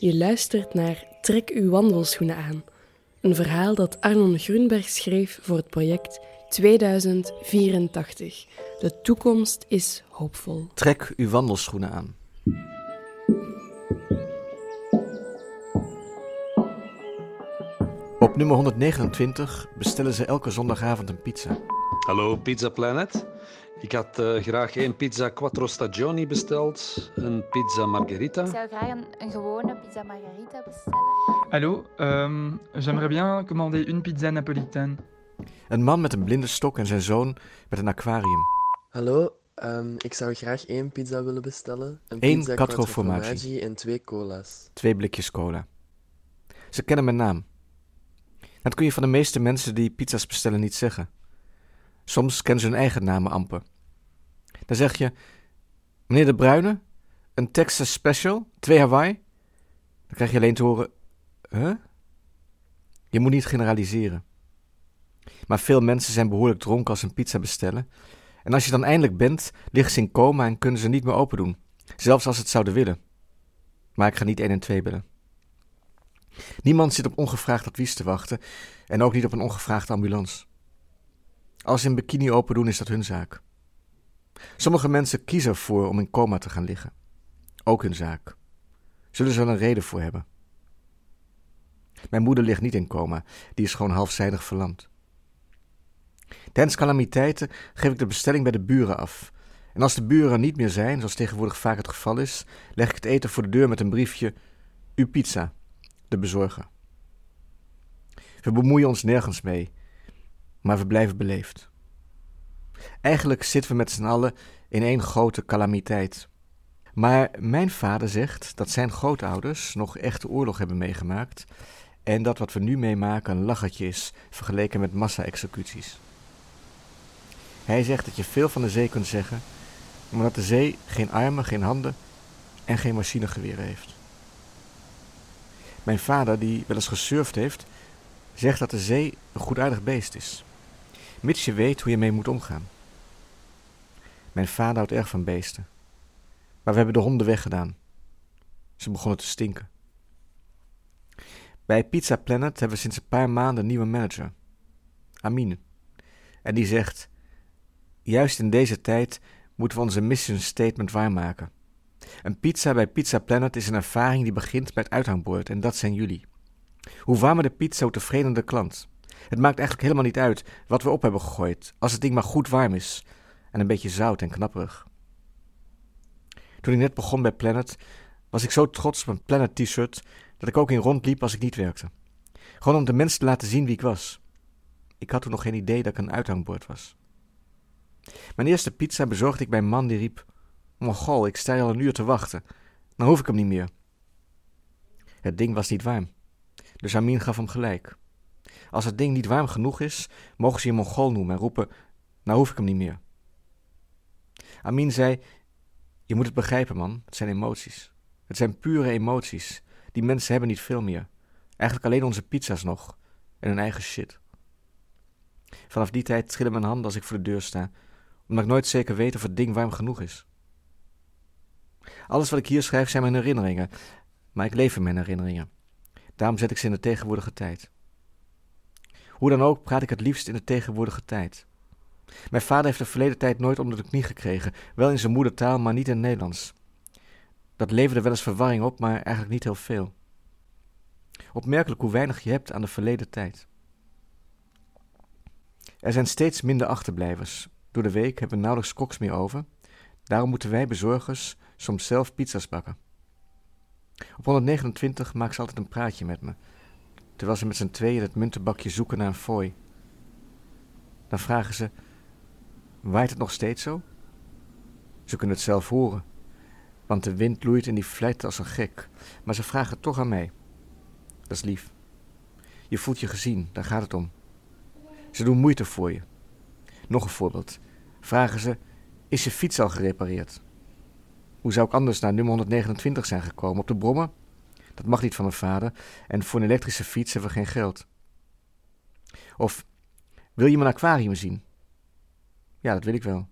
Je luistert naar Trek uw wandelschoenen aan. Een verhaal dat Arnon Grunberg schreef voor het project 2084. De toekomst is hoopvol. Trek uw wandelschoenen aan. Op nummer 129 bestellen ze elke zondagavond een pizza. Hallo Pizza Planet. Ik had eh, graag één pizza quattro stagioni besteld, een pizza margherita. Ik zou graag een, een gewone pizza margarita bestellen. Allô, euh, j'aimerais bien commander une pizza napolitaine. Een man met een blinde stok en zijn zoon met een aquarium. Hallo, ehm, ik zou graag één pizza willen bestellen. Een Eén pizza quattro quattro formaggi. formaggi en twee cola's. Twee blikjes cola. Ze kennen mijn naam. Dat kun je van de meeste mensen die pizza's bestellen niet zeggen. Soms kennen ze hun eigen namen amper. Dan zeg je: Meneer de Bruyne, een Texas Special, twee Hawaii. Dan krijg je alleen te horen: Huh? Je moet niet generaliseren. Maar veel mensen zijn behoorlijk dronken als ze een pizza bestellen. En als je dan eindelijk bent, liggen ze in coma en kunnen ze niet meer open doen. Zelfs als ze het zouden willen. Maar ik ga niet 1 en 2 bellen. Niemand zit op ongevraagd advies te wachten en ook niet op een ongevraagde ambulance. Als een bikini open doen, is dat hun zaak. Sommige mensen kiezen ervoor om in coma te gaan liggen. Ook hun zaak. Zullen ze er een reden voor hebben? Mijn moeder ligt niet in coma, die is gewoon halfzijdig verlamd. Tijdens calamiteiten geef ik de bestelling bij de buren af. En als de buren niet meer zijn, zoals tegenwoordig vaak het geval is, leg ik het eten voor de deur met een briefje: Uw pizza, de bezorger. We bemoeien ons nergens mee, maar we blijven beleefd. Eigenlijk zitten we met z'n allen in één grote calamiteit. Maar mijn vader zegt dat zijn grootouders nog echte oorlog hebben meegemaakt en dat wat we nu meemaken een lachertje is vergeleken met massa-executies. Hij zegt dat je veel van de zee kunt zeggen, maar dat de zee geen armen, geen handen en geen machinegeweren heeft. Mijn vader, die wel eens gesurfd heeft, zegt dat de zee een goedaardig beest is, mits je weet hoe je mee moet omgaan. Mijn vader houdt erg van beesten, maar we hebben de honden weggedaan. Ze begonnen te stinken. Bij Pizza Planet hebben we sinds een paar maanden een nieuwe manager, Amine. En die zegt: Juist in deze tijd moeten we onze mission statement waarmaken. Een pizza bij Pizza Planet is een ervaring die begint bij het uithangbord, en dat zijn jullie. Hoe warmer de pizza, hoe tevredener de klant. Het maakt eigenlijk helemaal niet uit wat we op hebben gegooid, als het ding maar goed warm is en een beetje zout en knapperig. Toen ik net begon bij Planet, was ik zo trots op mijn Planet t-shirt dat ik ook in rondliep als ik niet werkte. Gewoon om de mensen te laten zien wie ik was. Ik had toen nog geen idee dat ik een uithangbord was. Mijn eerste pizza bezorgde ik bij een man die riep: Mongool, ik sta al een uur te wachten. Dan hoef ik hem niet meer. Het ding was niet warm. Dus Amin gaf hem gelijk. Als het ding niet warm genoeg is, mogen ze je Mongool noemen en roepen: Nou hoef ik hem niet meer. Amin zei: Je moet het begrijpen, man. Het zijn emoties. Het zijn pure emoties. Die mensen hebben niet veel meer. Eigenlijk alleen onze pizza's nog. En hun eigen shit. Vanaf die tijd trillen mijn handen als ik voor de deur sta, omdat ik nooit zeker weet of het ding warm genoeg is. Alles wat ik hier schrijf zijn mijn herinneringen, maar ik leef in mijn herinneringen. Daarom zet ik ze in de tegenwoordige tijd. Hoe dan ook praat ik het liefst in de tegenwoordige tijd. Mijn vader heeft de verleden tijd nooit onder de knie gekregen, wel in zijn moedertaal, maar niet in Nederlands. Dat leverde wel eens verwarring op, maar eigenlijk niet heel veel. Opmerkelijk hoe weinig je hebt aan de verleden tijd. Er zijn steeds minder achterblijvers. Door de week hebben we nauwelijks koks meer over. Daarom moeten wij bezorgers soms zelf pizza's bakken. Op 129 maakt ze altijd een praatje met me, terwijl ze met z'n tweeën het muntenbakje zoeken naar een fooi. Dan vragen ze: Waait het nog steeds zo? Ze kunnen het zelf horen, want de wind loeit en die vlijt als een gek, maar ze vragen het toch aan mij. Dat is lief. Je voelt je gezien, daar gaat het om. Ze doen moeite voor je. Nog een voorbeeld. Vragen ze: Is je fiets al gerepareerd? Hoe zou ik anders naar nummer 129 zijn gekomen? Op de brommer? Dat mag niet van mijn vader en voor een elektrische fiets hebben we geen geld. Of wil je mijn aquarium zien? Ja, dat wil ik wel.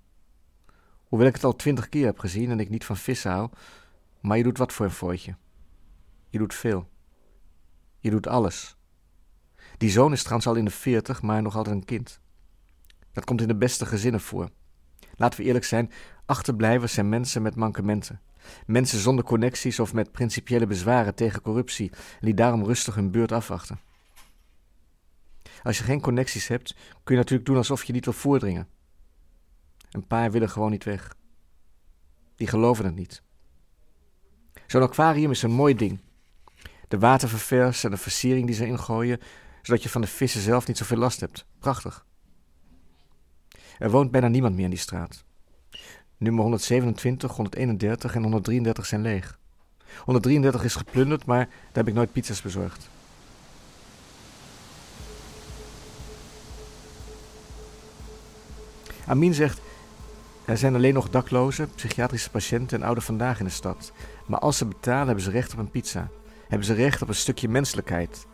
Hoewel ik het al twintig keer heb gezien en ik niet van vissen hou, maar je doet wat voor een fooitje. Je doet veel. Je doet alles. Die zoon is trouwens al in de veertig, maar nog altijd een kind. Dat komt in de beste gezinnen voor. Laten we eerlijk zijn, achterblijvers zijn mensen met mankementen. Mensen zonder connecties of met principiële bezwaren tegen corruptie die daarom rustig hun beurt afwachten. Als je geen connecties hebt, kun je natuurlijk doen alsof je niet wil voordringen. Een paar willen gewoon niet weg. Die geloven het niet. Zo'n aquarium is een mooi ding. De waterververs en de versiering die ze ingooien, zodat je van de vissen zelf niet zoveel last hebt. Prachtig. Er woont bijna niemand meer in die straat. Nummer 127, 131 en 133 zijn leeg. 133 is geplunderd, maar daar heb ik nooit pizza's bezorgd. Amin zegt: Er zijn alleen nog daklozen, psychiatrische patiënten en ouderen vandaag in de stad. Maar als ze betalen, hebben ze recht op een pizza. Hebben ze recht op een stukje menselijkheid.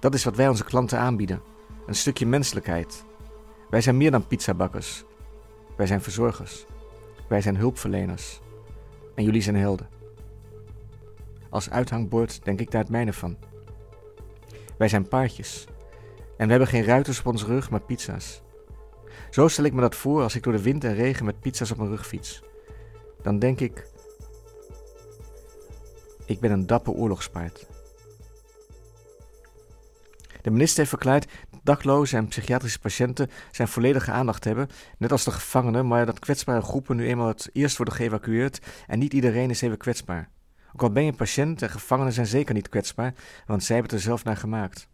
Dat is wat wij onze klanten aanbieden: een stukje menselijkheid. Wij zijn meer dan pizzabakkers. Wij zijn verzorgers. Wij zijn hulpverleners. En jullie zijn helden. Als uithangbord denk ik daar het mijne van. Wij zijn paardjes. En we hebben geen ruiters op onze rug, maar pizza's. Zo stel ik me dat voor als ik door de wind en regen met pizza's op mijn rug fiets. Dan denk ik, ik ben een dapper oorlogspaard. De minister heeft verklaard daklozen en psychiatrische patiënten zijn volledige aandacht hebben, net als de gevangenen, maar dat kwetsbare groepen nu eenmaal het eerst worden geëvacueerd en niet iedereen is even kwetsbaar. Ook al ben je een patiënt en gevangenen zijn zeker niet kwetsbaar, want zij hebben het er zelf naar gemaakt.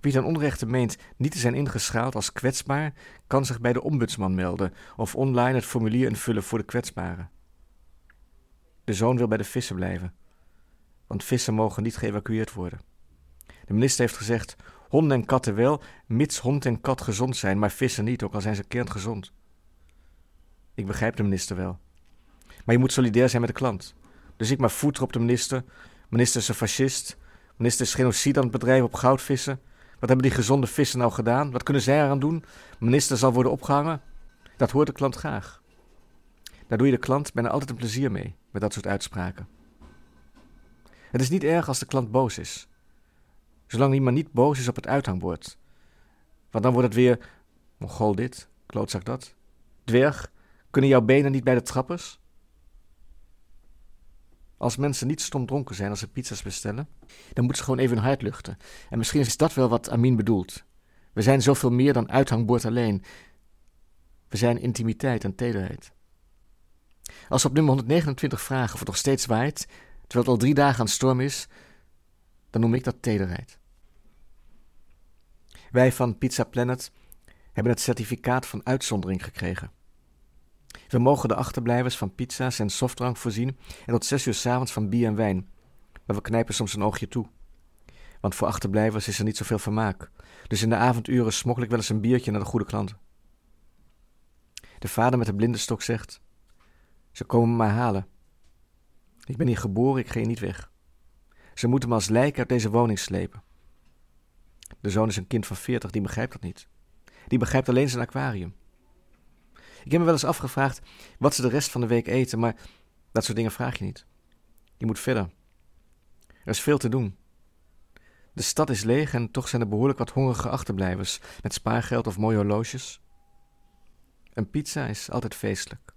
Wie ten onrechte meent niet te zijn ingeschaald als kwetsbaar, kan zich bij de ombudsman melden of online het formulier invullen voor de kwetsbaren. De zoon wil bij de vissen blijven, want vissen mogen niet geëvacueerd worden. De minister heeft gezegd: honden en katten wel, mits hond en kat gezond zijn, maar vissen niet, ook al zijn ze kerngezond. Ik begrijp de minister wel. Maar je moet solidair zijn met de klant. Dus ik maar voeter op de minister. Minister is een fascist. Minister is genocide aan het bedrijven op goudvissen. Wat hebben die gezonde vissen nou gedaan? Wat kunnen zij eraan doen? Minister zal worden opgehangen. Dat hoort de klant graag. Daar doe je de klant bijna altijd een plezier mee, met dat soort uitspraken. Het is niet erg als de klant boos is. Zolang maar niet boos is op het uithangbord. Want dan wordt het weer, mongool dit, klootzak dat. Dwerg, kunnen jouw benen niet bij de trappers? Als mensen niet stom dronken zijn als ze pizza's bestellen, dan moeten ze gewoon even hun hart luchten. En misschien is dat wel wat Amin bedoelt. We zijn zoveel meer dan uithangbord alleen. We zijn intimiteit en tederheid. Als op nummer 129 vragen of het nog steeds waait, terwijl het al drie dagen aan storm is, dan noem ik dat tederheid. Wij van Pizza Planet hebben het certificaat van uitzondering gekregen. We mogen de achterblijvers van pizza's en softdrank voorzien en tot zes uur s'avonds van bier en wijn. Maar we knijpen soms een oogje toe. Want voor achterblijvers is er niet zoveel vermaak. Dus in de avonduren smokkel ik wel eens een biertje naar de goede klanten. De vader met de blinde stok zegt: Ze komen me maar halen. Ik ben hier geboren, ik ga hier niet weg. Ze moeten me als lijk uit deze woning slepen. De zoon is een kind van veertig, die begrijpt dat niet. Die begrijpt alleen zijn aquarium. Ik heb me wel eens afgevraagd wat ze de rest van de week eten, maar dat soort dingen vraag je niet. Je moet verder. Er is veel te doen. De stad is leeg en toch zijn er behoorlijk wat hongerige achterblijvers met spaargeld of mooie horloges. Een pizza is altijd feestelijk.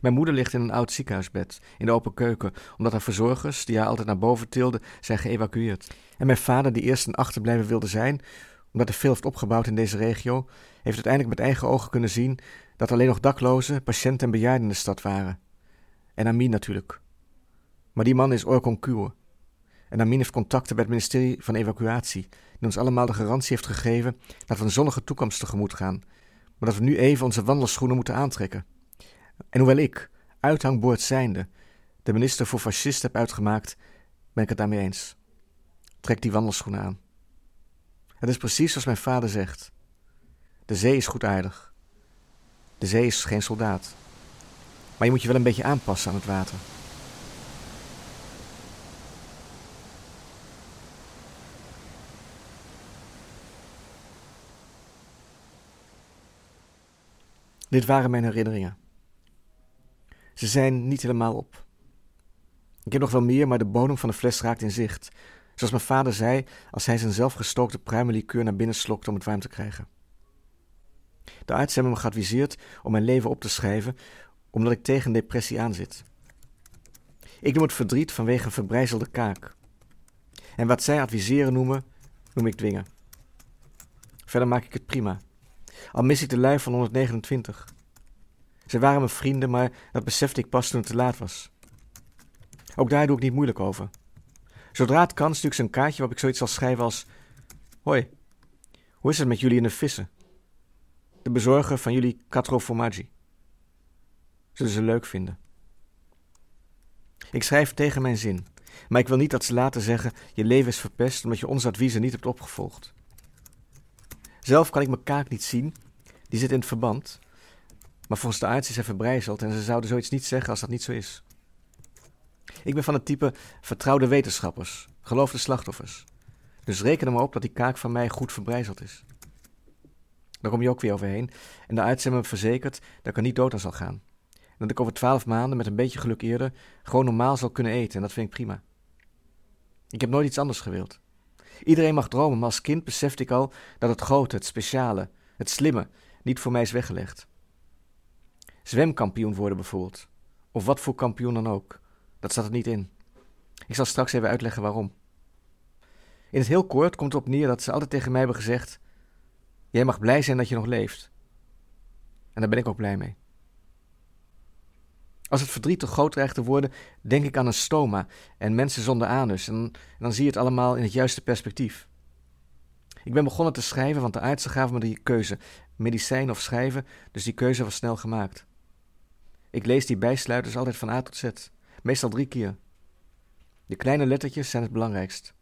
Mijn moeder ligt in een oud ziekenhuisbed in de open keuken, omdat haar verzorgers, die haar altijd naar boven tilden, zijn geëvacueerd. En mijn vader, die eerst een achterblijver wilde zijn, omdat er veel heeft opgebouwd in deze regio, heeft uiteindelijk met eigen ogen kunnen zien dat alleen nog daklozen, patiënten en bejaarden in de stad waren. En Amin natuurlijk. Maar die man is Orkonkuur. En Amin heeft contacten bij het ministerie van Evacuatie, die ons allemaal de garantie heeft gegeven dat we een zonnige toekomst tegemoet gaan, maar dat we nu even onze wandelschoenen moeten aantrekken. En hoewel ik, uithangbord zijnde, de minister voor fascisten heb uitgemaakt, ben ik het daarmee eens. Trek die wandelschoenen aan. Het is precies zoals mijn vader zegt. De zee is goedaardig. De zee is geen soldaat. Maar je moet je wel een beetje aanpassen aan het water. Dit waren mijn herinneringen. Ze zijn niet helemaal op. Ik heb nog wel meer, maar de bodem van de fles raakt in zicht. Zoals mijn vader zei als hij zijn zelfgestookte pruimenlikeur naar binnen slokte om het warm te krijgen. De arts hebben me geadviseerd om mijn leven op te schrijven, omdat ik tegen depressie aanzit. Ik noem het verdriet vanwege een verbrijzelde kaak. En wat zij adviseren noemen, noem ik dwingen. Verder maak ik het prima. Al mis ik de lui van 129. Ze waren mijn vrienden, maar dat besefte ik pas toen het te laat was. Ook daar doe ik niet moeilijk over. Zodra het kan, stuur ik ze een kaartje waarop ik zoiets zal schrijven als: Hoi, hoe is het met jullie in de vissen? De bezorger van jullie quattro formaggi. Zullen ze leuk vinden. Ik schrijf tegen mijn zin, maar ik wil niet dat ze later zeggen: Je leven is verpest omdat je onze adviezen niet hebt opgevolgd. Zelf kan ik mijn kaak niet zien, die zit in het verband. Maar volgens de arts is hij verbrijzeld en ze zouden zoiets niet zeggen als dat niet zo is. Ik ben van het type vertrouwde wetenschappers, geloofde slachtoffers. Dus reken er maar op dat die kaak van mij goed verbrijzeld is. Daar kom je ook weer overheen en de arts heeft me verzekerd dat ik er niet dood aan zal gaan. En dat ik over twaalf maanden, met een beetje geluk eerder, gewoon normaal zal kunnen eten en dat vind ik prima. Ik heb nooit iets anders gewild. Iedereen mag dromen, maar als kind besefte ik al dat het grote, het speciale, het slimme niet voor mij is weggelegd. Zwemkampioen worden bijvoorbeeld, of wat voor kampioen dan ook, dat staat er niet in. Ik zal straks even uitleggen waarom. In het heel kort komt het op neer dat ze altijd tegen mij hebben gezegd: Jij mag blij zijn dat je nog leeft. En daar ben ik ook blij mee. Als het verdriet te groot dreigt te worden, denk ik aan een stoma en mensen zonder anus. En, dan zie je het allemaal in het juiste perspectief. Ik ben begonnen te schrijven, want de artsen gaven me die keuze: medicijn of schrijven, dus die keuze was snel gemaakt. Ik lees die bijsluiters altijd van A tot Z, meestal drie keer. De kleine lettertjes zijn het belangrijkst.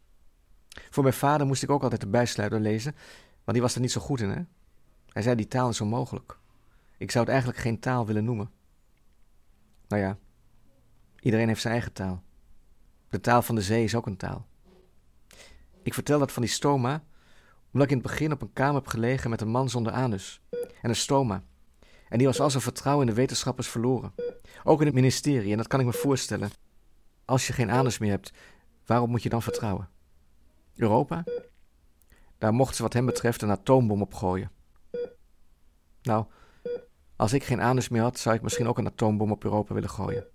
Voor mijn vader moest ik ook altijd de bijsluiter lezen, want die was er niet zo goed in, hè? Hij zei: die taal is onmogelijk. Ik zou het eigenlijk geen taal willen noemen. Nou ja, iedereen heeft zijn eigen taal. De taal van de zee is ook een taal. Ik vertel dat van die stoma, omdat ik in het begin op een kamer heb gelegen met een man zonder anus en een stoma. En die was al zijn vertrouwen in de wetenschappers verloren. Ook in het ministerie, en dat kan ik me voorstellen. Als je geen anus meer hebt, waarop moet je dan vertrouwen? Europa? Daar mochten ze wat hem betreft een atoombom op gooien. Nou, als ik geen anus meer had, zou ik misschien ook een atoombom op Europa willen gooien.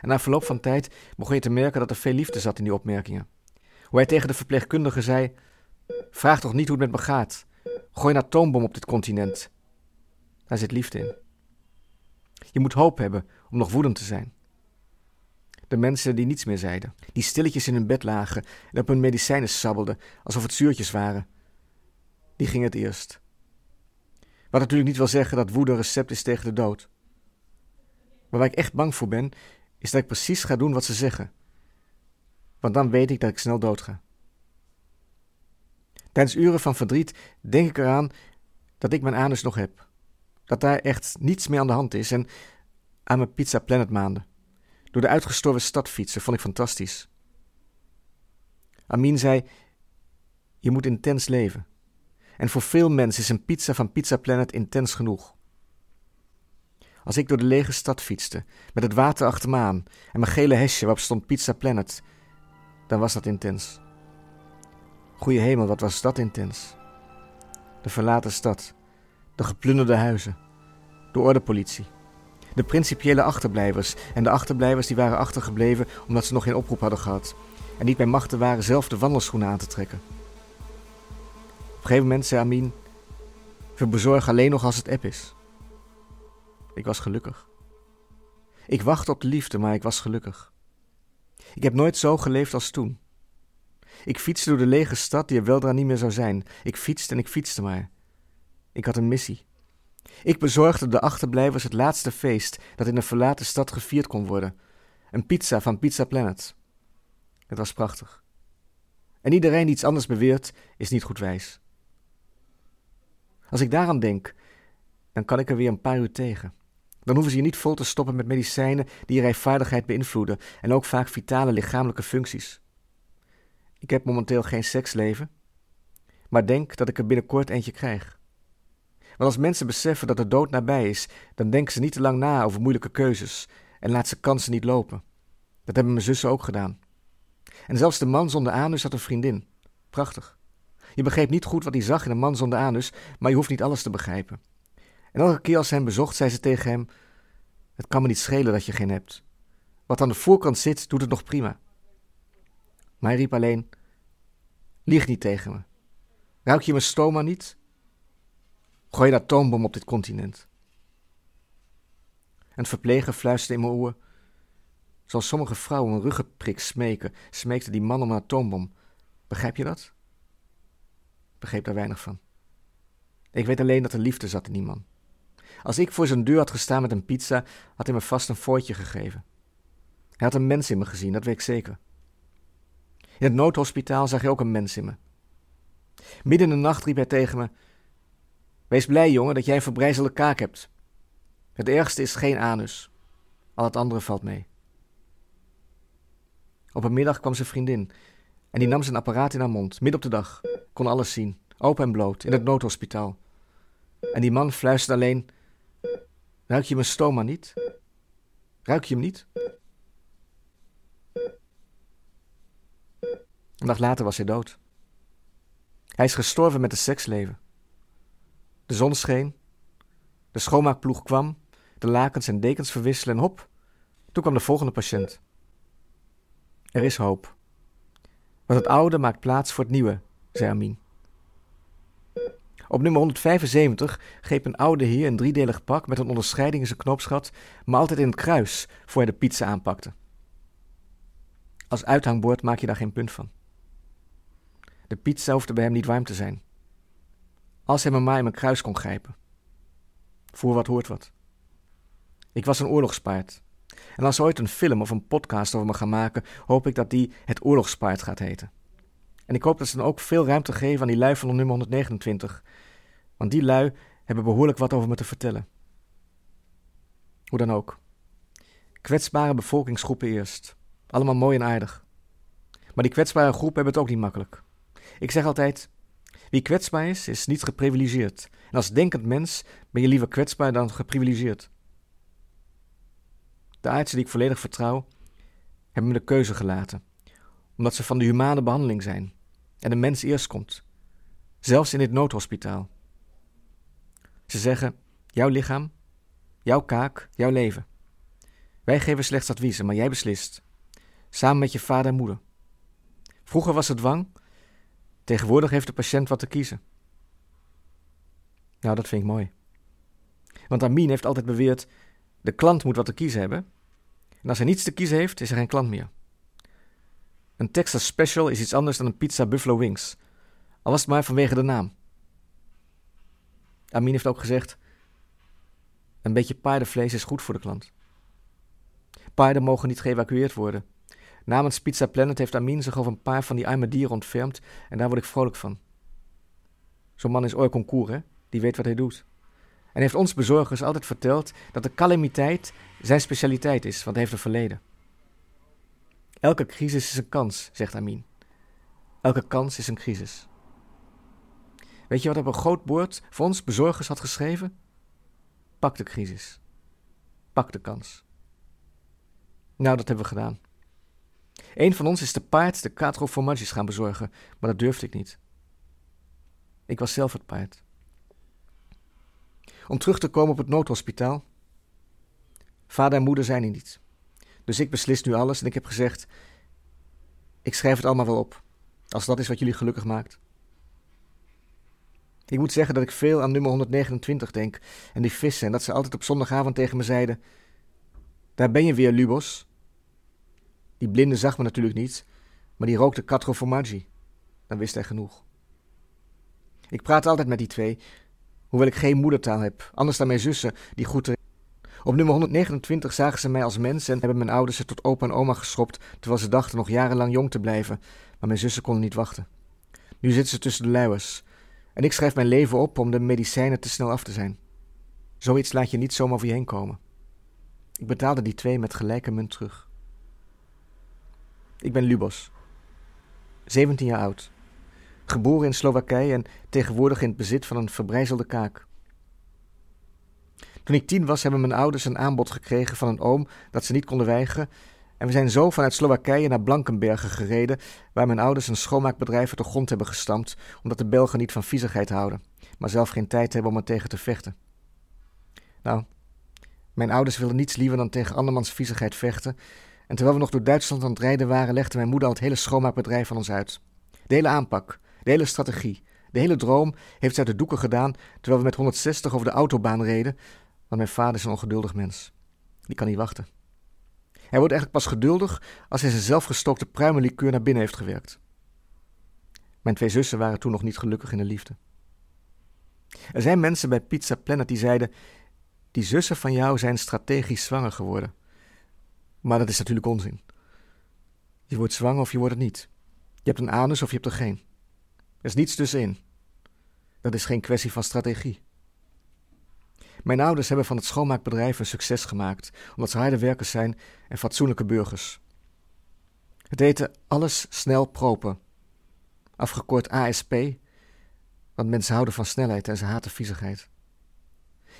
En na verloop van tijd begon je te merken dat er veel liefde zat in die opmerkingen. Hoe hij tegen de verpleegkundige zei: Vraag toch niet hoe het met me gaat. Gooi een atoombom op dit continent. Daar zit liefde in. Je moet hoop hebben om nog woedend te zijn. De mensen die niets meer zeiden, die stilletjes in hun bed lagen en op hun medicijnen sabbelden alsof het zuurtjes waren, die gingen het eerst. Wat natuurlijk niet wil zeggen dat woede een recept is tegen de dood. Maar waar ik echt bang voor ben, is dat ik precies ga doen wat ze zeggen. Want dan weet ik dat ik snel dood ga. Tijdens uren van verdriet denk ik eraan dat ik mijn anus nog heb. Dat daar echt niets meer aan de hand is en aan mijn Pizza Planet maanden. Door de uitgestorven stad fietsen vond ik fantastisch. Amin zei: Je moet intens leven. En voor veel mensen is een pizza van Pizza Planet intens genoeg. Als ik door de lege stad fietste, met het water achter me aan en mijn gele hesje waarop stond Pizza Planet, dan was dat intens. Goeie hemel, wat was dat intens. De verlaten stad, de geplunderde huizen, de ordepolitie, de principiële achterblijvers en de achterblijvers die waren achtergebleven omdat ze nog geen oproep hadden gehad en niet bij machten waren zelf de wandelschoenen aan te trekken. Op een gegeven moment zei Amin: We bezorgen alleen nog als het app is. Ik was gelukkig. Ik wachtte op de liefde, maar ik was gelukkig. Ik heb nooit zo geleefd als toen. Ik fietste door de lege stad die er weldra niet meer zou zijn. Ik fietste en ik fietste maar. Ik had een missie. Ik bezorgde de achterblijvers het laatste feest dat in een verlaten stad gevierd kon worden. Een pizza van Pizza Planet. Het was prachtig. En iedereen die iets anders beweert, is niet goed wijs. Als ik daaraan denk, dan kan ik er weer een paar uur tegen. Dan hoeven ze je niet vol te stoppen met medicijnen die je rijvaardigheid beïnvloeden en ook vaak vitale lichamelijke functies. Ik heb momenteel geen seksleven, maar denk dat ik er binnenkort eentje krijg. Want als mensen beseffen dat de dood nabij is, dan denken ze niet te lang na over moeilijke keuzes en laten ze kansen niet lopen. Dat hebben mijn zussen ook gedaan. En zelfs de man zonder anus had een vriendin. Prachtig. Je begreep niet goed wat hij zag in een man zonder anus, maar je hoeft niet alles te begrijpen. En elke keer als ze hem bezocht, zei ze tegen hem: Het kan me niet schelen dat je geen hebt. Wat aan de voorkant zit, doet het nog prima. Maar hij riep alleen: Lieg niet tegen me. Ruik je mijn stoma niet? Gooi je atoombom op dit continent. Een verpleger fluisterde in mijn oor. Zoals sommige vrouwen een ruggenprik smeken, smeekte die man om een atoombom. Begrijp je dat? Begreep daar weinig van. Ik weet alleen dat er liefde zat in die man. Als ik voor zijn deur had gestaan met een pizza, had hij me vast een fooitje gegeven. Hij had een mens in me gezien, dat weet ik zeker. In het noodhospitaal zag hij ook een mens in me. Midden in de nacht riep hij tegen me: Wees blij, jongen, dat jij een verbrijzelde kaak hebt. Het ergste is geen anus. Al het andere valt mee. Op een middag kwam zijn vriendin en die nam zijn apparaat in haar mond, midden op de dag. Kon alles zien, open en bloot, in het noodhospitaal. En die man fluisterde alleen: Ruik je mijn stoma niet? Ruik je hem niet? Een dag later was hij dood. Hij is gestorven met het seksleven. De zon scheen, de schoonmaakploeg kwam, de lakens en dekens verwisselen en hop, toen kwam de volgende patiënt. Er is hoop. Want het oude maakt plaats voor het nieuwe, zei Amin. Op nummer 175 greep een oude heer een driedelig pak met een onderscheiding in zijn knoopsgat, maar altijd in het kruis voor hij de pizza aanpakte. Als uithangbord maak je daar geen punt van. De pizza hoefde bij hem niet warm te zijn. Als hij me maar in mijn kruis kon grijpen. Voor wat hoort wat. Ik was een oorlogspaard. En als ze ooit een film of een podcast over me gaan maken, hoop ik dat die het oorlogspaard gaat heten. En ik hoop dat ze dan ook veel ruimte geven aan die lui van nummer 129. Want die lui hebben behoorlijk wat over me te vertellen. Hoe dan ook. Kwetsbare bevolkingsgroepen eerst. Allemaal mooi en aardig. Maar die kwetsbare groepen hebben het ook niet makkelijk. Ik zeg altijd: wie kwetsbaar is, is niet geprivilegeerd. En als denkend mens ben je liever kwetsbaar dan geprivilegeerd. De artsen die ik volledig vertrouw, hebben me de keuze gelaten, omdat ze van de humane behandeling zijn en de mens eerst komt, zelfs in dit noodhospitaal. Ze zeggen: jouw lichaam, jouw kaak, jouw leven. Wij geven slechts adviezen, maar jij beslist, samen met je vader en moeder. Vroeger was het dwang, tegenwoordig heeft de patiënt wat te kiezen. Nou, dat vind ik mooi. Want Amin heeft altijd beweerd: de klant moet wat te kiezen hebben. En als hij niets te kiezen heeft, is er geen klant meer. Een Texas Special is iets anders dan een pizza Buffalo Wings, al was het maar vanwege de naam. Amin heeft ook gezegd: een beetje paardenvlees is goed voor de klant. Paarden mogen niet geëvacueerd worden. Namens Pizza Planet heeft Amin zich over een paar van die arme dieren ontfermd en daar word ik vrolijk van. Zo'n man is ooit hè? Die weet wat hij doet. En heeft ons bezorgers altijd verteld dat de calamiteit zijn specialiteit is, want hij heeft een verleden. Elke crisis is een kans, zegt Amin. Elke kans is een crisis. Weet je wat op een groot bord voor ons bezorgers had geschreven? Pak de crisis. Pak de kans. Nou, dat hebben we gedaan. Een van ons is te paard de quattro gaan bezorgen, maar dat durfde ik niet. Ik was zelf het paard. Om terug te komen op het noodhospitaal. Vader en moeder zijn er niet. Dus ik beslis nu alles en ik heb gezegd: Ik schrijf het allemaal wel op, als dat is wat jullie gelukkig maakt. Ik moet zeggen dat ik veel aan nummer 129 denk en die vissen en dat ze altijd op zondagavond tegen me zeiden: Daar ben je weer, Lubos. Die blinde zag me natuurlijk niet, maar die rookte quattro formaggi. Dan wist hij genoeg. Ik praat altijd met die twee, hoewel ik geen moedertaal heb, anders dan mijn zussen, die goed op nummer 129 zagen ze mij als mens en hebben mijn ouders ze tot opa en oma geschopt, terwijl ze dachten nog jarenlang jong te blijven, maar mijn zussen konden niet wachten. Nu zitten ze tussen de luiers en ik schrijf mijn leven op om de medicijnen te snel af te zijn. Zoiets laat je niet zomaar over je heen komen. Ik betaalde die twee met gelijke munt terug. Ik ben Lubos, 17 jaar oud, geboren in Slowakije en tegenwoordig in het bezit van een verbrijzelde kaak. Toen ik tien was, hebben mijn ouders een aanbod gekregen van een oom dat ze niet konden weigeren En we zijn zo vanuit Slowakije naar Blankenbergen gereden, waar mijn ouders een schoonmaakbedrijf uit de grond hebben gestampt, omdat de Belgen niet van viezigheid houden, maar zelf geen tijd hebben om er tegen te vechten. Nou, mijn ouders wilden niets liever dan tegen andermans viezigheid vechten, en terwijl we nog door Duitsland aan het rijden waren, legde mijn moeder al het hele schoonmaakbedrijf van ons uit. De hele aanpak, de hele strategie, de hele droom heeft ze uit de doeken gedaan, terwijl we met 160 over de autobaan reden, want mijn vader is een ongeduldig mens. Die kan niet wachten. Hij wordt eigenlijk pas geduldig als hij zijn zelfgestookte pruimenlikeur naar binnen heeft gewerkt. Mijn twee zussen waren toen nog niet gelukkig in de liefde. Er zijn mensen bij Pizza Planet die zeiden: Die zussen van jou zijn strategisch zwanger geworden. Maar dat is natuurlijk onzin. Je wordt zwanger of je wordt het niet. Je hebt een anus of je hebt er geen. Er is niets tussenin. Dat is geen kwestie van strategie. Mijn ouders hebben van het schoonmaakbedrijf een succes gemaakt, omdat ze harde werkers zijn en fatsoenlijke burgers. Het eten alles snel propen, afgekort ASP, want mensen houden van snelheid en ze haten viezigheid.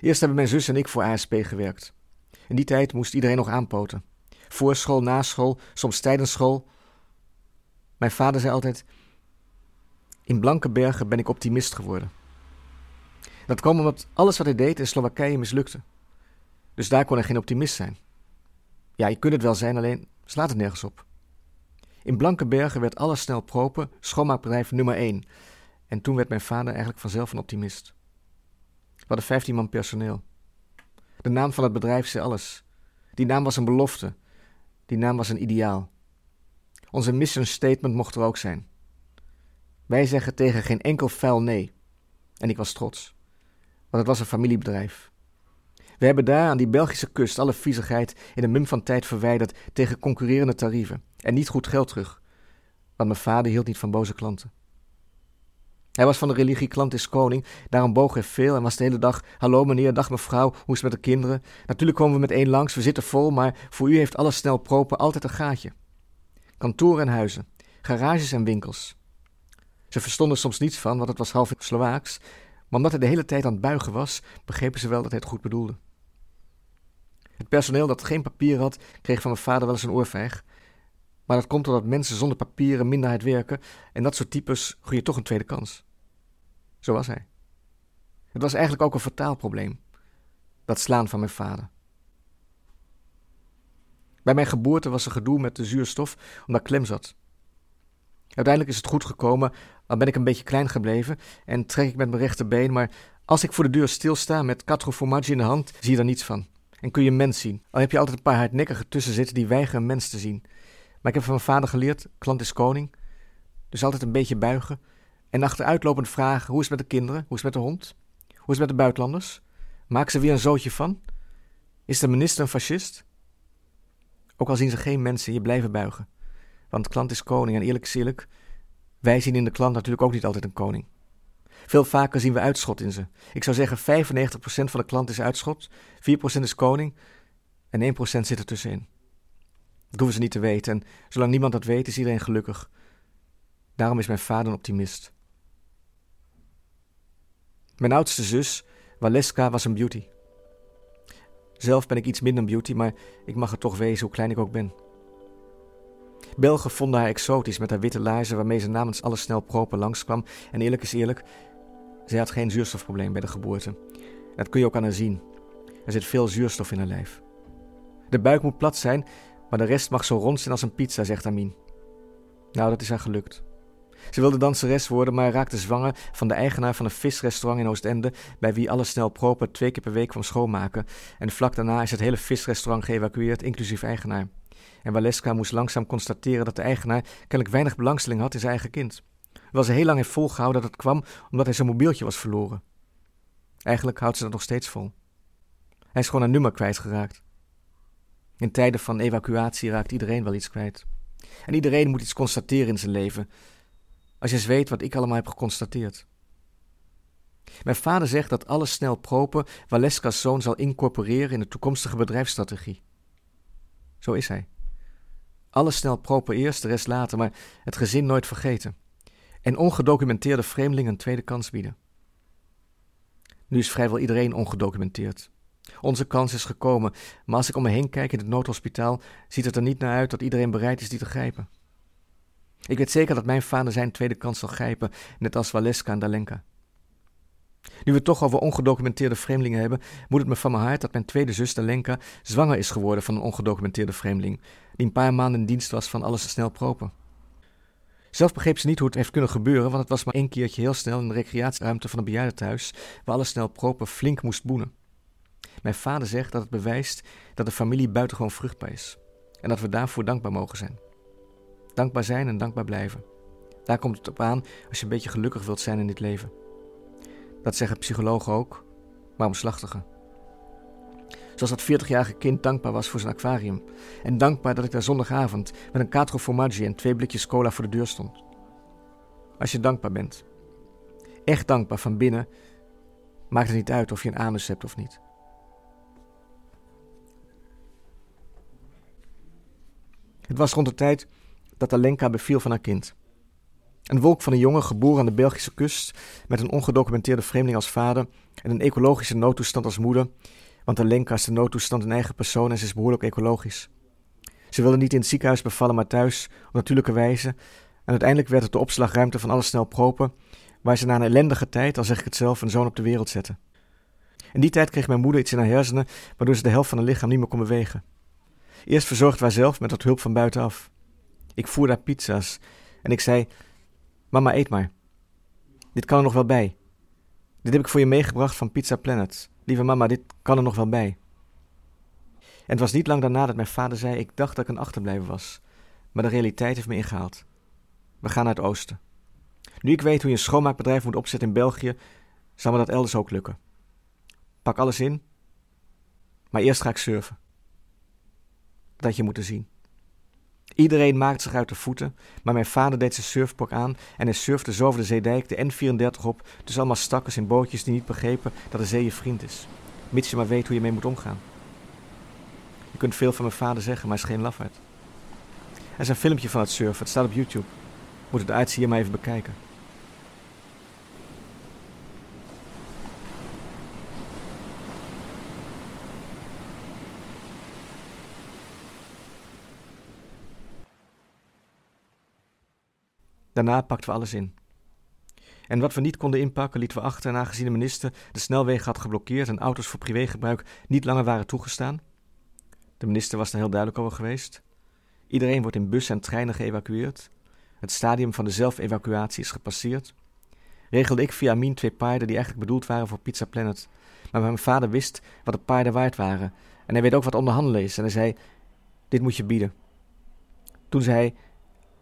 Eerst hebben mijn zus en ik voor ASP gewerkt. In die tijd moest iedereen nog aanpoten. Voor school, na school, soms tijdens school. Mijn vader zei altijd: In Blankenbergen ben ik optimist geworden. Dat kwam omdat alles wat hij deed in Slowakije mislukte. Dus daar kon hij geen optimist zijn. Ja, je kunt het wel zijn, alleen slaat het nergens op. In Blankenbergen werd alles snel propen, schoonmaakbedrijf nummer 1. En toen werd mijn vader eigenlijk vanzelf een optimist. We hadden 15 man personeel. De naam van het bedrijf zei alles. Die naam was een belofte. Die naam was een ideaal. Onze mission statement mocht er ook zijn. Wij zeggen tegen geen enkel vuil nee. En ik was trots want het was een familiebedrijf. We hebben daar aan die Belgische kust alle viezigheid in een mum van tijd verwijderd tegen concurrerende tarieven en niet goed geld terug, want mijn vader hield niet van boze klanten. Hij was van de religie klant is koning, daarom boog hij veel en was de hele dag: Hallo meneer, dag mevrouw, hoe is het met de kinderen? Natuurlijk komen we met één langs, we zitten vol, maar voor u heeft alles snel propen altijd een gaatje. Kantoren en huizen, garages en winkels. Ze verstonden soms niets van, want het was half Slovaaks, maar omdat hij de hele tijd aan het buigen was, begrepen ze wel dat hij het goed bedoelde. Het personeel dat geen papier had, kreeg van mijn vader wel eens een oorvijg. Maar dat komt doordat mensen zonder papieren minder hard werken en dat soort types groeien toch een tweede kans. Zo was hij. Het was eigenlijk ook een vertaalprobleem. Dat slaan van mijn vader. Bij mijn geboorte was er gedoe met de zuurstof omdat klem zat. Uiteindelijk is het goed gekomen, dan ben ik een beetje klein gebleven en trek ik met mijn rechterbeen, maar als ik voor de deur stilsta met quattro formaggi in de hand, zie je er niets van. En kun je een mens zien. Al heb je altijd een paar hardnekkigen tussen zitten die weigeren een mens te zien. Maar ik heb van mijn vader geleerd, klant is koning. Dus altijd een beetje buigen. En achteruitlopend vragen, hoe is het met de kinderen? Hoe is het met de hond? Hoe is het met de buitenlanders? Maak ze weer een zootje van? Is de minister een fascist? Ook al zien ze geen mensen, je blijven buigen. Want klant is koning en eerlijk is eerlijk, wij zien in de klant natuurlijk ook niet altijd een koning. Veel vaker zien we uitschot in ze. Ik zou zeggen 95% van de klant is uitschot, 4% is koning en 1% zit er tussenin. Dat hoeven ze niet te weten en zolang niemand dat weet is iedereen gelukkig. Daarom is mijn vader een optimist. Mijn oudste zus, Waleska, was een beauty. Zelf ben ik iets minder beauty, maar ik mag het toch wezen hoe klein ik ook ben. Belgen vonden haar exotisch met haar witte laarzen waarmee ze namens alle snel proper langskwam. En eerlijk is eerlijk, zij had geen zuurstofprobleem bij de geboorte. Dat kun je ook aan haar zien. Er zit veel zuurstof in haar lijf. De buik moet plat zijn, maar de rest mag zo rond zijn als een pizza, zegt Amin. Nou, dat is haar gelukt. Ze wilde danseres worden, maar raakte zwanger van de eigenaar van een visrestaurant in Oostende, bij wie alle snel proper twee keer per week kwam schoonmaken. En vlak daarna is het hele visrestaurant geëvacueerd, inclusief eigenaar en Waleska moest langzaam constateren dat de eigenaar kennelijk weinig belangstelling had in zijn eigen kind. Hoewel ze heel lang heeft volgehouden dat het kwam omdat hij zijn mobieltje was verloren. Eigenlijk houdt ze dat nog steeds vol. Hij is gewoon een nummer kwijtgeraakt. In tijden van evacuatie raakt iedereen wel iets kwijt. En iedereen moet iets constateren in zijn leven. Als je eens weet wat ik allemaal heb geconstateerd. Mijn vader zegt dat alles snel propen Waleska's zoon zal incorporeren in de toekomstige bedrijfsstrategie. Zo is hij. Alles snel proper eerst, de rest later, maar het gezin nooit vergeten. En ongedocumenteerde vreemdelingen een tweede kans bieden. Nu is vrijwel iedereen ongedocumenteerd. Onze kans is gekomen, maar als ik om me heen kijk in het noodhospitaal, ziet het er niet naar uit dat iedereen bereid is die te grijpen. Ik weet zeker dat mijn vader zijn tweede kans zal grijpen, net als Waleska en Dalenka. Nu we het toch over ongedocumenteerde vreemdelingen hebben, moet het me van mijn hart dat mijn tweede zus Dalenka zwanger is geworden van een ongedocumenteerde vreemdeling, die een paar maanden in dienst was van alles snel propen. Zelf begreep ze niet hoe het heeft kunnen gebeuren, want het was maar één keertje heel snel in de recreatieruimte van een bejaardentehuis, waar alle snel propen flink moest boenen. Mijn vader zegt dat het bewijst dat de familie buitengewoon vruchtbaar is en dat we daarvoor dankbaar mogen zijn. Dankbaar zijn en dankbaar blijven. Daar komt het op aan als je een beetje gelukkig wilt zijn in dit leven. Dat zeggen psychologen ook, maar omslachtigen. Zoals dat 40-jarige kind dankbaar was voor zijn aquarium. En dankbaar dat ik daar zondagavond met een quattro formaggi en twee blikjes cola voor de deur stond. Als je dankbaar bent, echt dankbaar van binnen, maakt het niet uit of je een anus hebt of niet. Het was rond de tijd dat Alenka beviel van haar kind. Een wolk van een jongen geboren aan de Belgische kust met een ongedocumenteerde vreemdeling als vader en een ecologische noodtoestand als moeder, want Alenka is de noodtoestand in eigen persoon en ze is behoorlijk ecologisch. Ze wilde niet in het ziekenhuis bevallen, maar thuis, op natuurlijke wijze, en uiteindelijk werd het de opslagruimte van alle snel propen, waar ze na een ellendige tijd, al zeg ik het zelf, een zoon op de wereld zette. In die tijd kreeg mijn moeder iets in haar hersenen, waardoor ze de helft van haar lichaam niet meer kon bewegen. Eerst verzorgden wij zelf met wat hulp van buitenaf. Ik voerde haar pizza's en ik zei: Mama, eet maar. Dit kan er nog wel bij. Dit heb ik voor je meegebracht van Pizza Planet. Lieve mama, dit kan er nog wel bij. En het was niet lang daarna dat mijn vader zei: Ik dacht dat ik een achterblijver was. Maar de realiteit heeft me ingehaald. We gaan naar het oosten. Nu ik weet hoe je een schoonmaakbedrijf moet opzetten in België, zal me dat elders ook lukken. Pak alles in, maar eerst ga ik surfen. Dat je moeten zien. Iedereen maakte zich uit de voeten, maar mijn vader deed zijn surfpak aan en hij surfde zo over de zeedijk de N34 op, dus allemaal stakkers in bootjes die niet begrepen dat de zee je vriend is. Mits je maar weet hoe je mee moet omgaan. Je kunt veel van mijn vader zeggen, maar is geen lafaard. Er is een filmpje van het surfen, het staat op YouTube. Moet het uitzien maar even bekijken. Daarna pakten we alles in. En wat we niet konden inpakken, lieten we achter en aangezien de minister de snelwegen had geblokkeerd en auto's voor privégebruik niet langer waren toegestaan. De minister was er heel duidelijk over geweest. Iedereen wordt in bussen en treinen geëvacueerd. Het stadium van de zelfevacuatie is gepasseerd. Regelde ik via Mien twee paarden die eigenlijk bedoeld waren voor Pizza Planet. Maar mijn vader wist wat de paarden waard waren. En hij weet ook wat onderhandelen is. En hij zei: Dit moet je bieden. Toen zei hij: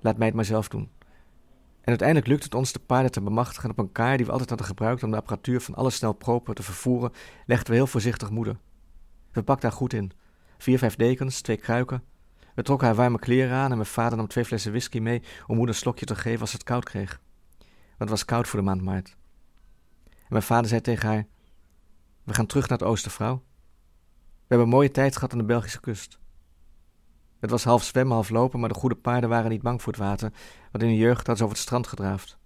Laat mij het maar zelf doen. En uiteindelijk lukt het ons de paarden te bemachtigen op een kaar die we altijd hadden gebruikt om de apparatuur van alle snelpropen te vervoeren, legden we heel voorzichtig moeder. We pakten haar goed in. Vier, vijf dekens, twee kruiken. We trokken haar warme kleren aan en mijn vader nam twee flessen whisky mee om moeder een slokje te geven als het koud kreeg. Want het was koud voor de maand maart. En mijn vader zei tegen haar: We gaan terug naar het oosten, vrouw. We hebben een mooie tijd gehad aan de Belgische kust. Het was half zwemmen, half lopen, maar de goede paarden waren niet bang voor het water, want in de jeugd hadden ze over het strand gedraafd.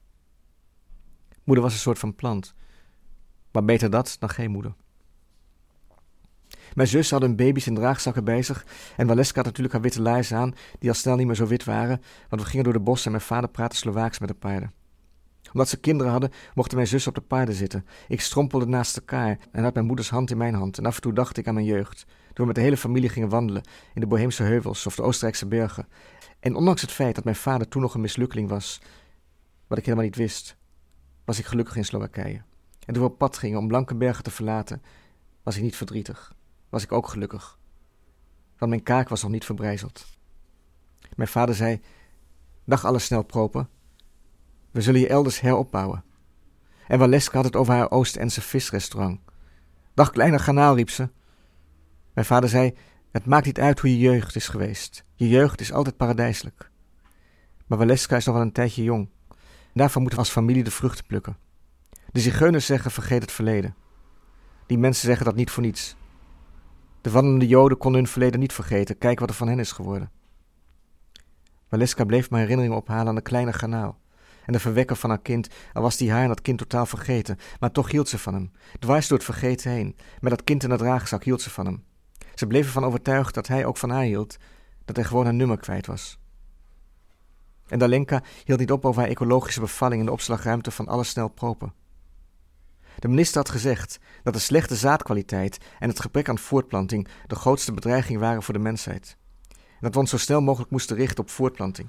Moeder was een soort van plant, maar beter dat dan geen moeder. Mijn zus had hun baby's in draagzakken zich en Waleska had natuurlijk haar witte laarzen aan, die al snel niet meer zo wit waren, want we gingen door de bossen en mijn vader praatte Slovaaks met de paarden. Omdat ze kinderen hadden, mochten mijn zus op de paarden zitten. Ik strompelde naast elkaar en had mijn moeders hand in mijn hand en af en toe dacht ik aan mijn jeugd, toen we met de hele familie gingen wandelen in de Boheemse heuvels of de Oostenrijkse bergen. En ondanks het feit dat mijn vader toen nog een mislukkeling was, wat ik helemaal niet wist, was ik gelukkig in Slowakije. En toen we op pad gingen om Blankenbergen te verlaten, was ik niet verdrietig was ik ook gelukkig. Want mijn kaak was nog niet verbrijzeld. Mijn vader zei: Dag alle snelpropen. We zullen je elders heropbouwen. En Waleska had het over haar Oost-Endse visrestaurant. Dag kleine ganaal, riep ze. Mijn vader zei: Het maakt niet uit hoe je jeugd is geweest. Je jeugd is altijd paradijselijk. Maar Waleska is nog wel een tijdje jong. Daarvoor moeten we als familie de vruchten plukken. De zigeuners zeggen: vergeet het verleden. Die mensen zeggen dat niet voor niets. De wandelende Joden konden hun verleden niet vergeten. Kijk wat er van hen is geworden. Waleska bleef mijn herinneringen ophalen aan de kleine garnaal. En de verwekker van haar kind, al was die haar en dat kind totaal vergeten, maar toch hield ze van hem. Dwars door het vergeten heen. Met dat kind in de draagzak hield ze van hem. Ze bleef ervan overtuigd dat hij ook van haar hield, dat hij gewoon haar nummer kwijt was. En Dalenka hield niet op over haar ecologische bevalling in de opslagruimte van alle snel propen. De minister had gezegd dat de slechte zaadkwaliteit en het gebrek aan voortplanting de grootste bedreiging waren voor de mensheid. En dat we ons zo snel mogelijk moesten richten op voortplanting.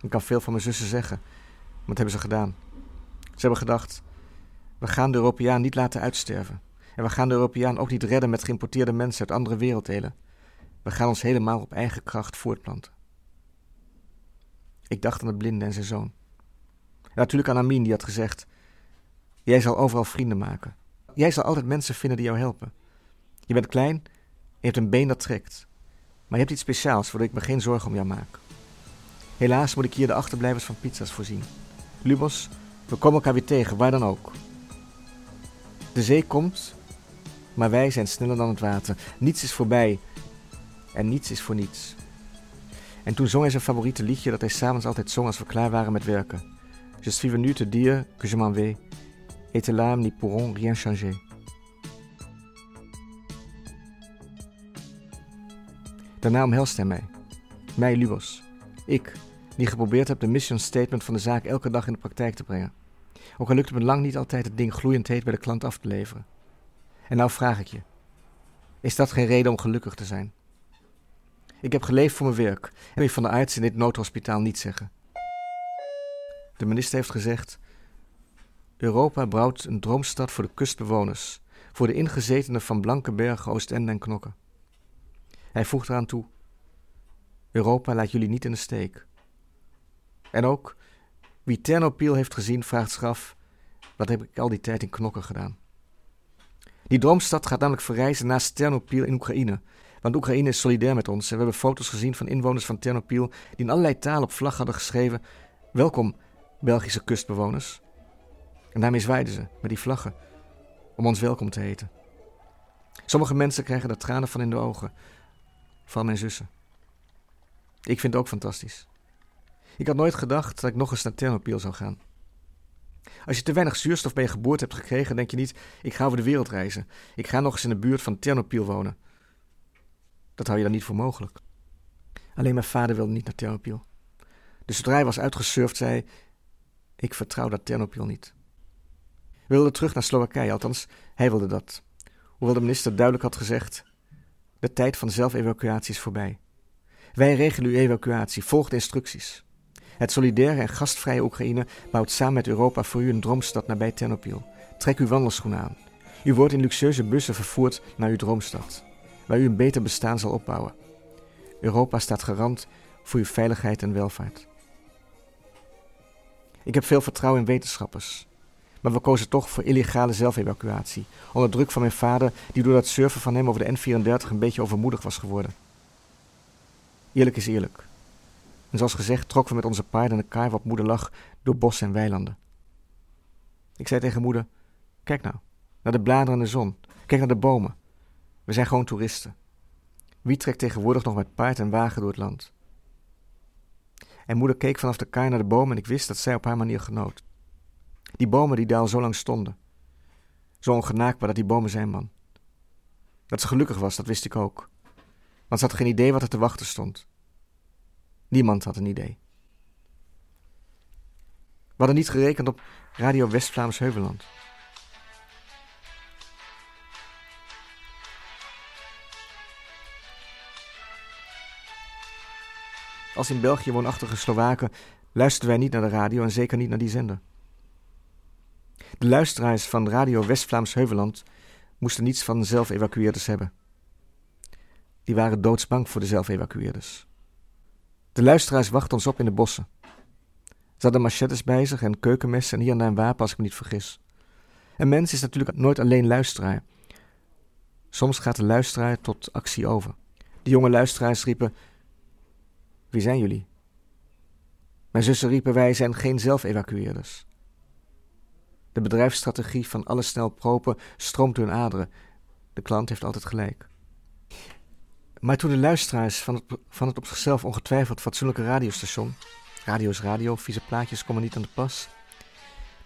Ik kan veel van mijn zussen zeggen, wat hebben ze gedaan? Ze hebben gedacht: we gaan de Europeaan niet laten uitsterven. En we gaan de Europeaan ook niet redden met geïmporteerde mensen uit andere werelddelen. We gaan ons helemaal op eigen kracht voortplanten. Ik dacht aan het blinde en zijn zoon. En natuurlijk aan Amin, die had gezegd: Jij zal overal vrienden maken. Jij zal altijd mensen vinden die jou helpen. Je bent klein en je hebt een been dat trekt. Maar je hebt iets speciaals waardoor ik me geen zorgen om jou maak. Helaas moet ik hier de achterblijvers van pizza's voorzien. Lubos, we komen elkaar weer tegen, waar dan ook. De zee komt, maar wij zijn sneller dan het water. Niets is voorbij en niets is voor niets. En toen zong hij zijn favoriete liedje dat hij s'avonds altijd zong als we klaar waren met werken. Je suis venu te dire que je m'en vais, et larmes n'y pourront rien changer. Daarna omhelst hij mij. Mij, Lubos. Ik, die geprobeerd heb de mission statement van de zaak elke dag in de praktijk te brengen. Ook al lukt het me lang niet altijd het ding gloeiend heet bij de klant af te leveren. En nou vraag ik je: is dat geen reden om gelukkig te zijn? Ik heb geleefd voor mijn werk en wil van de arts in dit noodhospitaal niet zeggen. De minister heeft gezegd: Europa bouwt een droomstad voor de kustbewoners, voor de ingezetenen van Blanke Bergen, Oostende en Knokken. Hij voegt eraan toe: Europa laat jullie niet in de steek. En ook, wie Ternopil heeft gezien, vraagt zich af: wat heb ik al die tijd in Knokken gedaan? Die droomstad gaat namelijk verrijzen naast Ternopil in Oekraïne. Want Oekraïne is solidair met ons en we hebben foto's gezien van inwoners van Ternopil die in allerlei talen op vlag hadden geschreven: Welkom, Belgische kustbewoners. En daarmee zwaaiden ze met die vlaggen om ons welkom te heten. Sommige mensen krijgen er tranen van in de ogen, van mijn zussen. Ik vind het ook fantastisch. Ik had nooit gedacht dat ik nog eens naar Ternopil zou gaan. Als je te weinig zuurstof bij je geboorte hebt gekregen, denk je niet: ik ga over de wereld reizen. Ik ga nog eens in de buurt van Ternopil wonen. Dat hou je dan niet voor mogelijk. Alleen mijn vader wilde niet naar Ternopil. Dus zodra hij was uitgesurfd, zei ik vertrouw dat Ternopil niet. We wilden terug naar Slowakije, althans, hij wilde dat. Hoewel de minister duidelijk had gezegd: de tijd van zelfevacuatie is voorbij. Wij regelen uw evacuatie, volg de instructies. Het solidaire en gastvrije Oekraïne bouwt samen met Europa voor u een droomstad nabij Ternopil. Trek uw wandelschoenen aan. U wordt in luxueuze bussen vervoerd naar uw droomstad, waar u een beter bestaan zal opbouwen. Europa staat garant voor uw veiligheid en welvaart. Ik heb veel vertrouwen in wetenschappers, maar we kozen toch voor illegale zelfevacuatie, onder druk van mijn vader, die door dat surfen van hem over de N34 een beetje overmoedig was geworden. Eerlijk is eerlijk. En zoals gezegd trokken we met onze paarden en de kar wat moeder lag door bos en weilanden. Ik zei tegen moeder: Kijk nou, naar de bladeren en de zon. Kijk naar de bomen. We zijn gewoon toeristen. Wie trekt tegenwoordig nog met paard en wagen door het land? En moeder keek vanaf de kar naar de bomen en ik wist dat zij op haar manier genoot. Die bomen die daar al zo lang stonden. Zo ongenaakbaar dat die bomen zijn, man. Dat ze gelukkig was, dat wist ik ook. Want ze had geen idee wat er te wachten stond. Niemand had een idee. We hadden niet gerekend op Radio West-Vlaams Heuveland. Als in België woonachtige Slowaken luisterden wij niet naar de radio en zeker niet naar die zender. De luisteraars van Radio West-Vlaams Heuveland moesten niets van zelfevacueerders hebben. Die waren doodsbang voor de zelfevacueerders. De luisteraars wachten ons op in de bossen. Ze hadden machetes bij zich en keukenmessen en hier en daar een wapen als ik me niet vergis. Een mens is natuurlijk nooit alleen luisteraar. Soms gaat de luisteraar tot actie over. De jonge luisteraars riepen: Wie zijn jullie? Mijn zussen riepen: Wij zijn geen zelfevacueerders. De bedrijfsstrategie van alle snel propen stroomt hun aderen. De klant heeft altijd gelijk. Maar toen de luisteraars van het, van het op zichzelf ongetwijfeld fatsoenlijke radiostation Radio is radio, vieze plaatjes komen niet aan de pas.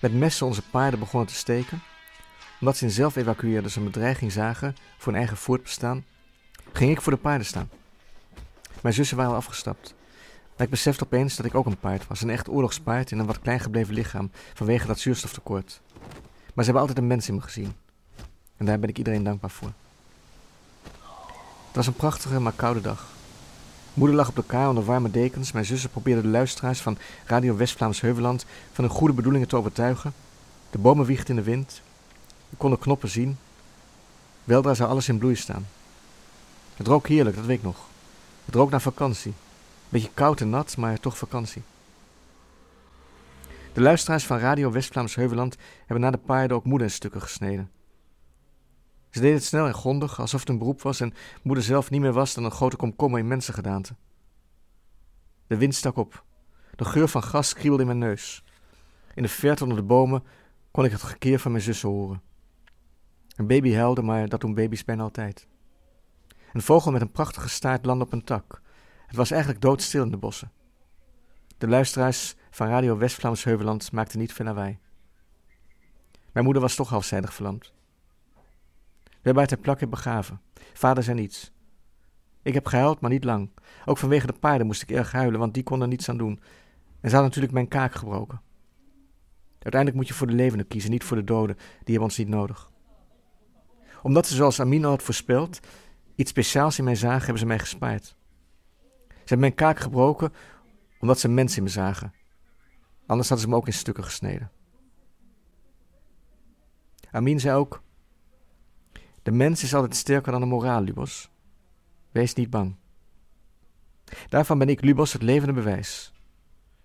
Met messen onze paarden begonnen te steken. Omdat ze in zelfevacueerders een bedreiging zagen voor hun eigen voortbestaan, ging ik voor de paarden staan. Mijn zussen waren al afgestapt. Maar ik besefte opeens dat ik ook een paard was, een echt oorlogspaard in een wat klein gebleven lichaam vanwege dat zuurstoftekort. Maar ze hebben altijd een mens in me gezien. En daar ben ik iedereen dankbaar voor. Het was een prachtige, maar koude dag. Moeder lag op elkaar onder warme dekens. Mijn zussen probeerden de luisteraars van Radio West-Vlaams Heuveland van hun goede bedoelingen te overtuigen. De bomen wiegden in de wind. Ik kon de knoppen zien. Weldra zou alles in bloei staan. Het rook heerlijk, dat weet ik nog. Het rook naar vakantie. Beetje koud en nat, maar toch vakantie. De luisteraars van Radio West-Vlaams Heuveland hebben na de paarden ook moeder in stukken gesneden. Ze deden het snel en grondig, alsof het een beroep was en moeder zelf niet meer was dan een grote komkommer in mensengedaante. De wind stak op. De geur van gas kriebelde in mijn neus. In de verte onder de bomen kon ik het gekeer van mijn zussen horen. Een baby huilde, maar dat doen baby's bijna altijd. Een vogel met een prachtige staart landde op een tak. Het was eigenlijk doodstil in de bossen. De luisteraars van Radio West-Vlaams Heuveland maakten niet veel lawaai. Mijn moeder was toch halfzijdig verlamd. Hebben haar plekke begraven. Vader zei niets. Ik heb gehuild, maar niet lang. Ook vanwege de paarden moest ik erg huilen, want die konden niets aan doen. En ze hadden natuurlijk mijn kaak gebroken. Uiteindelijk moet je voor de levenden kiezen, niet voor de doden. Die hebben ons niet nodig. Omdat ze, zoals Amin al had voorspeld, iets speciaals in mij zagen, hebben ze mij gespaard. Ze hebben mijn kaak gebroken omdat ze mensen in me zagen. Anders hadden ze me ook in stukken gesneden. Amin zei ook: De mens is altijd sterker dan de moraal, Lubos. Wees niet bang. Daarvan ben ik, Lubos, het levende bewijs.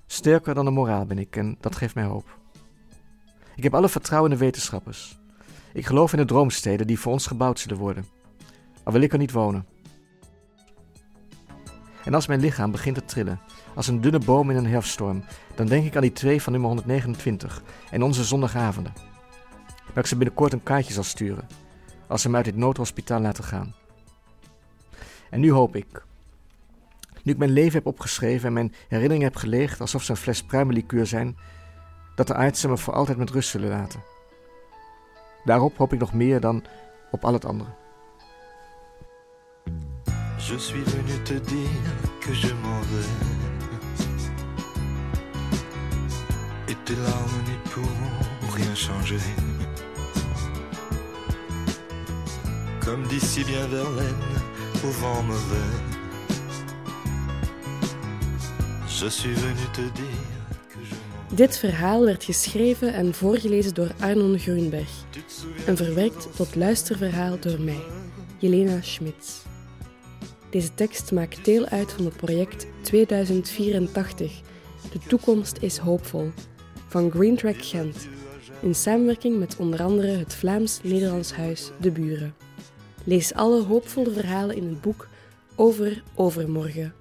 Sterker dan de moraal ben ik en dat geeft mij hoop. Ik heb alle vertrouwen in de wetenschappers. Ik geloof in de droomsteden die voor ons gebouwd zullen worden. Al wil ik er niet wonen. En als mijn lichaam begint te trillen, als een dunne boom in een herfststorm, dan denk ik aan die twee van nummer 129 en onze zondagavonden. Dat ik ze binnenkort een kaartje zal sturen, als ze me uit dit noodhospitaal laten gaan. En nu hoop ik, nu ik mijn leven heb opgeschreven en mijn herinneringen heb geleegd alsof ze een fles pruimenlikuur zijn, dat de artsen me voor altijd met rust zullen laten. Daarop hoop ik nog meer dan op al het andere. Je suis venu te dire que je m'en vais. Et tes larmes n'y rien changer. Comme d'ici bien Verlaine, au vent mauvais. Je suis venu te dire. Dit verhaal werd geschreven en voorgelezen door Arnon Groenberg en verwerkt tot luisterverhaal door mij, Jelena Schmitz. Deze tekst maakt deel uit van het project 2084, De toekomst is hoopvol, van Green Track Gent, in samenwerking met onder andere het Vlaams-Nederlands Huis De Buren. Lees alle hoopvolle verhalen in het boek Over Overmorgen